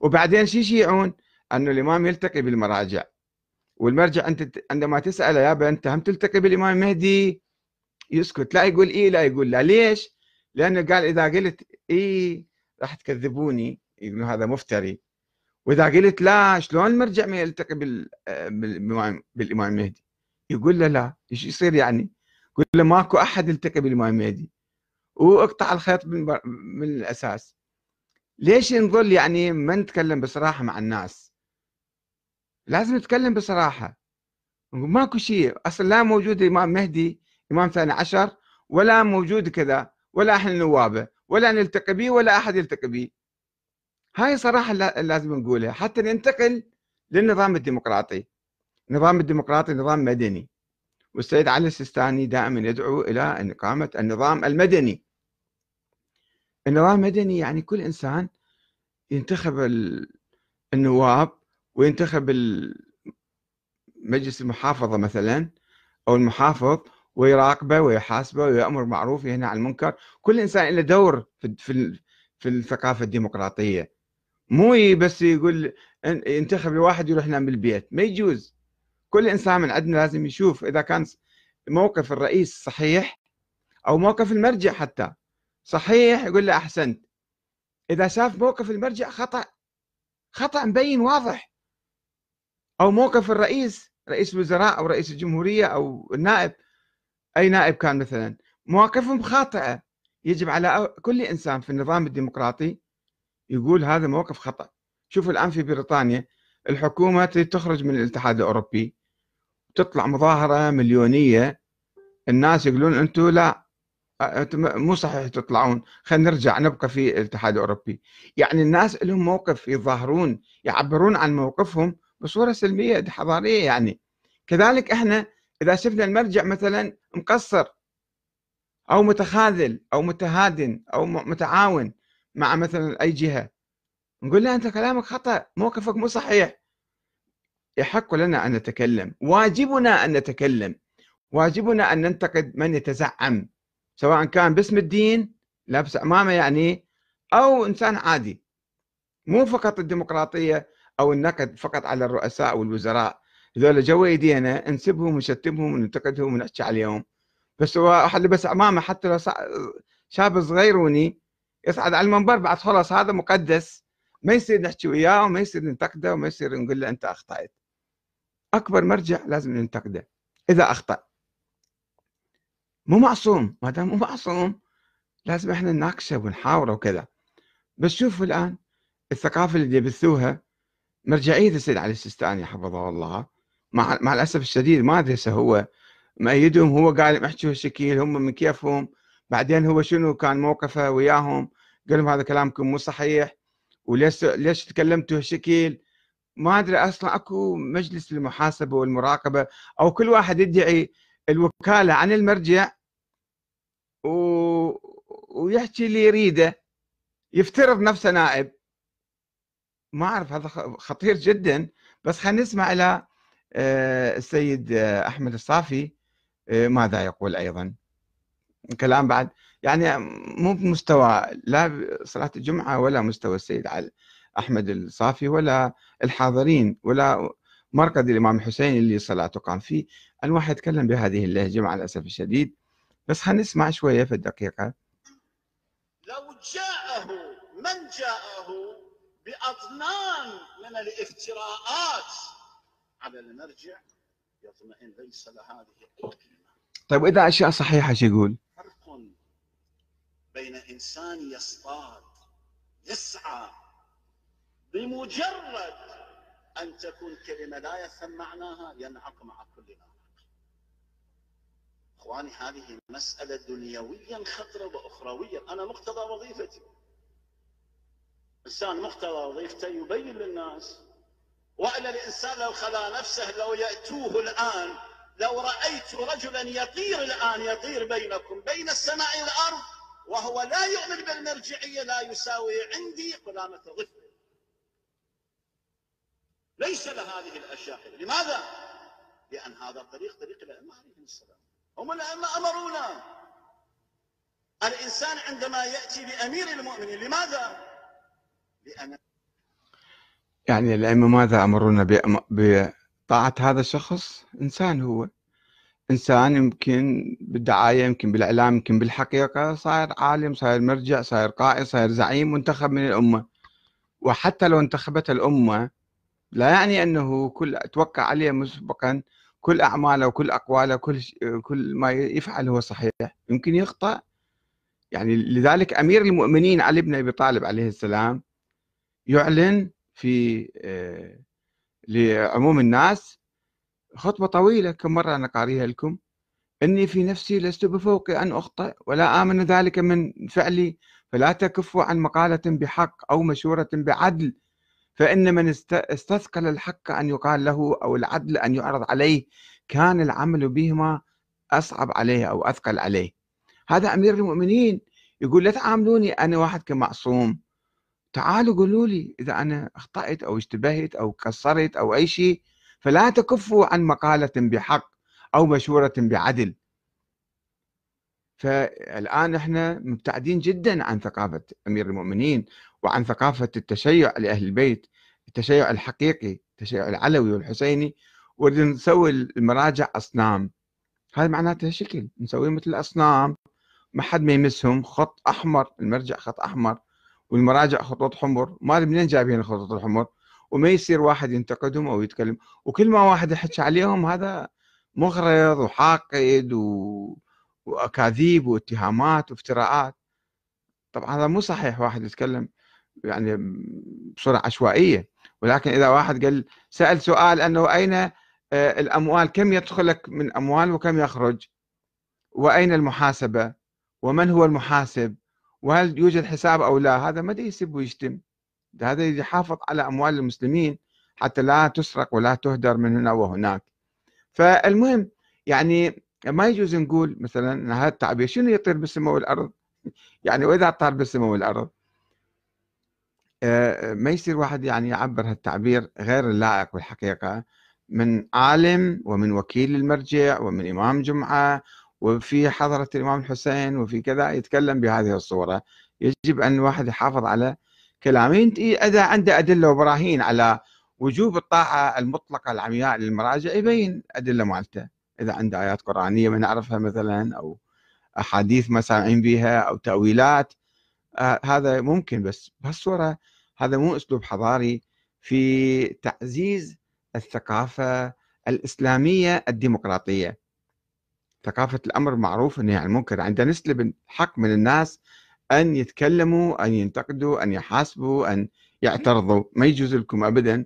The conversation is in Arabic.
وبعدين شو يشيعون أنه الإمام يلتقي بالمراجع. والمرجع أنت عندما تساله يابا أنت هم تلتقي بالإمام المهدي يسكت. لا يقول إيه لا يقول لا. ليش؟ لأنه قال إذا قلت إيه راح تكذبوني. يقولون هذا مفتري. وإذا قلت لا شلون المرجع ما يلتقي بالامام بالإمام المهدي يقول له لا. إيش يصير يعني؟ يقول له ماكو أحد يلتقي بالإمام المهدي وأقطع الخيط من الأساس. ليش نظل يعني ما نتكلم بصراحة مع الناس؟ لازم نتكلم بصراحة. ماكو شيء. أصلا لا موجود إمام مهدي إمام ثاني عشر ولا موجود كذا ولا إحنا نوابه ولا نلتقي به ولا أحد يلتقي به. هاي صراحة لازم نقولها. حتى ننتقل للنظام الديمقراطي. النظام الديمقراطي نظام مدني. والسيد علي السيستاني دائما يدعو إلى ان إقامة النظام المدني. النظام المدني يعني كل إنسان ينتخب النواب وينتخب مجلس المحافظة مثلا أو المحافظ ويراقبه ويحاسبه ويأمر معروف وينهى عن المنكر. كل إنسان له دور في في في الثقافة الديمقراطية. مو بس يقول ينتخب الواحد يروح ينام بالبيت. ما يجوز. كل إنسان من عندنا لازم يشوف إذا كان موقف الرئيس صحيح أو موقف المرجع حتى. صحيح؟ يقول له أحسنت. إذا شاف موقف المرجع خطأ خطأ مبين واضح. أو موقف الرئيس رئيس الوزراء أو رئيس الجمهورية أو النائب أي نائب كان مثلا مواقفهم خاطئة. يجب على كل إنسان في النظام الديمقراطي يقول هذا موقف خطأ. شوف الآن في بريطانيا الحكومة تخرج من الاتحاد الأوروبي تطلع مظاهرة مليونية. الناس يقولون أنتم لا. مو صحيح تطلعون. خلينا نرجع نبقى في الاتحاد الأوروبي. يعني الناس لهم موقف يظاهرون يعبرون عن موقفهم بصورة سلمية حضارية يعني. كذلك إحنا إذا شفنا المرجع مثلا مقصر أو متخاذل أو متهادن أو متعاون مع مثلا أي جهة نقول له أنت كلامك خطأ موقفك مو صحيح. يحق لنا أن نتكلم. واجبنا أن نتكلم. واجبنا أن ننتقد من يتزعم. سواء كان باسم الدين لابس عمامه يعني أو إنسان عادي. مو فقط الديمقراطية أو النقد فقط على الرؤساء والوزراء. هذول جو إيدينا نسبهم ونشتمهم وننتقدهم ونحكي عليهم. بس هو واحد لبس عمامه حتى لو شاب صغيروني يصعد على المنبر بعد خلاص هذا مقدس. ما يصير نحكي وياه وما يصير ننتقده وما يصير نقول له أنت أخطأت. أكبر مرجع لازم ننتقده إذا أخطأ. مو معصوم ما دام مو معصوم لازم إحنا نناقشه ونحاوره وكذا. بس شوفوا الآن الثقافة اللي يبثوها مرجعية السيد علي السيستاني حفظه الله. مع مع الأسف الشديد ما أدري هو. مأيدهم هو قال احكوا هالشكل هم من كيفهم. بعدين هو شنو كان موقفه وياهم؟ قال لهم هذا كلامكم مو صحيح. وليش ليش تكلمتوا هالشكل ما أدري أصلا أكو مجلس للمحاسبة والمراقبة أو كل واحد يدعي الوكالة عن المرجع و... ويحكي اللي يريده يفترض نفسه نائب. ما أعرف هذا خطير جدا. بس خلينا نسمع إلى آه، السيد آه، أحمد الصافي آه، ماذا يقول أيضا. كلام بعد. يعني مو بمستوى لا صلاة الجمعة ولا مستوى السيد أحمد الصافي ولا الحاضرين ولا مرقد الإمام الحسين اللي صلاته قام فيه. الواحد يتكلم بهذه اللهجة مع الأسف الشديد. بس خلينا نسمع شوية في الدقيقة. لو جاءه من جاءه باطنان من الافتراءات. على المرجع يطمئن ليس لهذه الكلمة. طيب وإذا أشياء صحيحة شو يقول؟ فرق بين إنسان يصطاد يسعى بمجرد أن تكون كلمة لا يفهم معناها ينعق مع كل ناطق إخواني هذه مسألة دنيويا خطرة وأخرويا. أنا مقتضى وظيفتي. إنسان مقتضى وظيفته يبين للناس. وإلا الإنسان لو خلا نفسه لو يأتوه الآن لو رأيت رجلا يطير الآن يطير بينكم بين السماء والأرض وهو لا يؤمن بالمرجعية لا يساوي عندي قلامة ظفر ليس لهذه الأشياء. لماذا؟ لأن هذا طريق طريق الائمه عليهم السلام هم الائمه أمرونا؟ الإنسان عندما يأتي بأمير المؤمنين لماذا؟ لأن يعني الأئمة ماذا أمرونا بطاعة هذا الشخص؟ إنسان هو. إنسان يمكن بالدعاية يمكن بالإعلام يمكن بالحقيقة صاير عالم صاير مرجع صاير قائد صاير زعيم منتخب من الأمة. وحتى لو انتخبت الأمة لا يعني أنه كل توقع عليه مسبقا. كل أعماله وكل أقواله كل كل ما يفعل هو صحيح. يمكن يخطأ. يعني لذلك أمير المؤمنين علي بن أبي طالب عليه السلام يعلن في آه، لعموم الناس خطبة طويلة كم مرة أنا قاريها لكم. إني في نفسي لست بفوق أن أخطئ ولا آمن ذلك من فعلي فلا تكفوا عن مقالة بحق أو مشورة بعدل فإن من استثقل الحق أن يقال له أو العدل أن يعرض عليه كان العمل بهما أصعب عليه أو أثقل عليه. هذا أمير المؤمنين يقول لا تعاملوني أنا واحد كمعصوم. تعالوا قولوا لي إذا أنا أخطأت أو اشتبهت أو قصرت أو أي شيء فلا تكفوا عن مقالة بحق أو مشورة بعدل. فالآن إحنا مبتعدين جدا عن ثقافة أمير المؤمنين وعن ثقافة التشيع لأهل البيت التشيع الحقيقي التشيع العلوي والحسيني. ونريد نسوي المراجع أصنام. هذا معناته شكل. نسوي مثل الأصنام ما حد ما يمسهم. خط أحمر. المرجع خط أحمر. والمراجع خطوط حمر. ما أدري منين جايبين الخطوط الحمر. وما يصير واحد ينتقدهم أو يتكلم. وكل ما واحد يحكي عليهم هذا مغرض وحاقد و... وأكاذيب واتهامات وافتراءات. طبعا هذا مو صحيح واحد يتكلم يعني بصورة عشوائية ولكن إذا واحد قال سأل سؤال أنه أين آه، الأموال؟ كم يدخلك من أموال وكم يخرج؟ وأين المحاسبة؟ ومن هو المحاسب؟ وهل يوجد حساب أو لا؟ هذا ما يسب ويشتم. هذا يحافظ على أموال المسلمين حتى لا تسرق ولا تهدر من هنا وهناك. فالمهم يعني ما يجوز نقول مثلا هذا التعبير شنو يطير بالسماء والارض يعني وإذا طار بالسماء والارض آه، ما يصير واحد يعني يعبر هالتعبير غير اللائق بالحقيقة من عالم ومن وكيل المرجع ومن إمام جمعة وفي حضرة الإمام الحسين وفي كذا يتكلم بهذه الصورة. يجب أن الواحد يحافظ على كلامه. إذا عنده أدلة وبراهين على وجوب الطاعة المطلقة العمياء للمراجع يبين أدلة مالته إذا عنده آيات قرآنية ما نعرفها مثلا أو أحاديث ما سامعين بها أو تأويلات آه هذا ممكن بس بهالصورة هذا مو أسلوب حضاري في تعزيز الثقافة الإسلامية الديمقراطية. ثقافة الأمر معروف والنهي عن المنكر عندنا نسلب الحق من الناس أن يتكلموا أن ينتقدوا أن يحاسبوا أن يعترضوا. ما يجوز لكم أبدا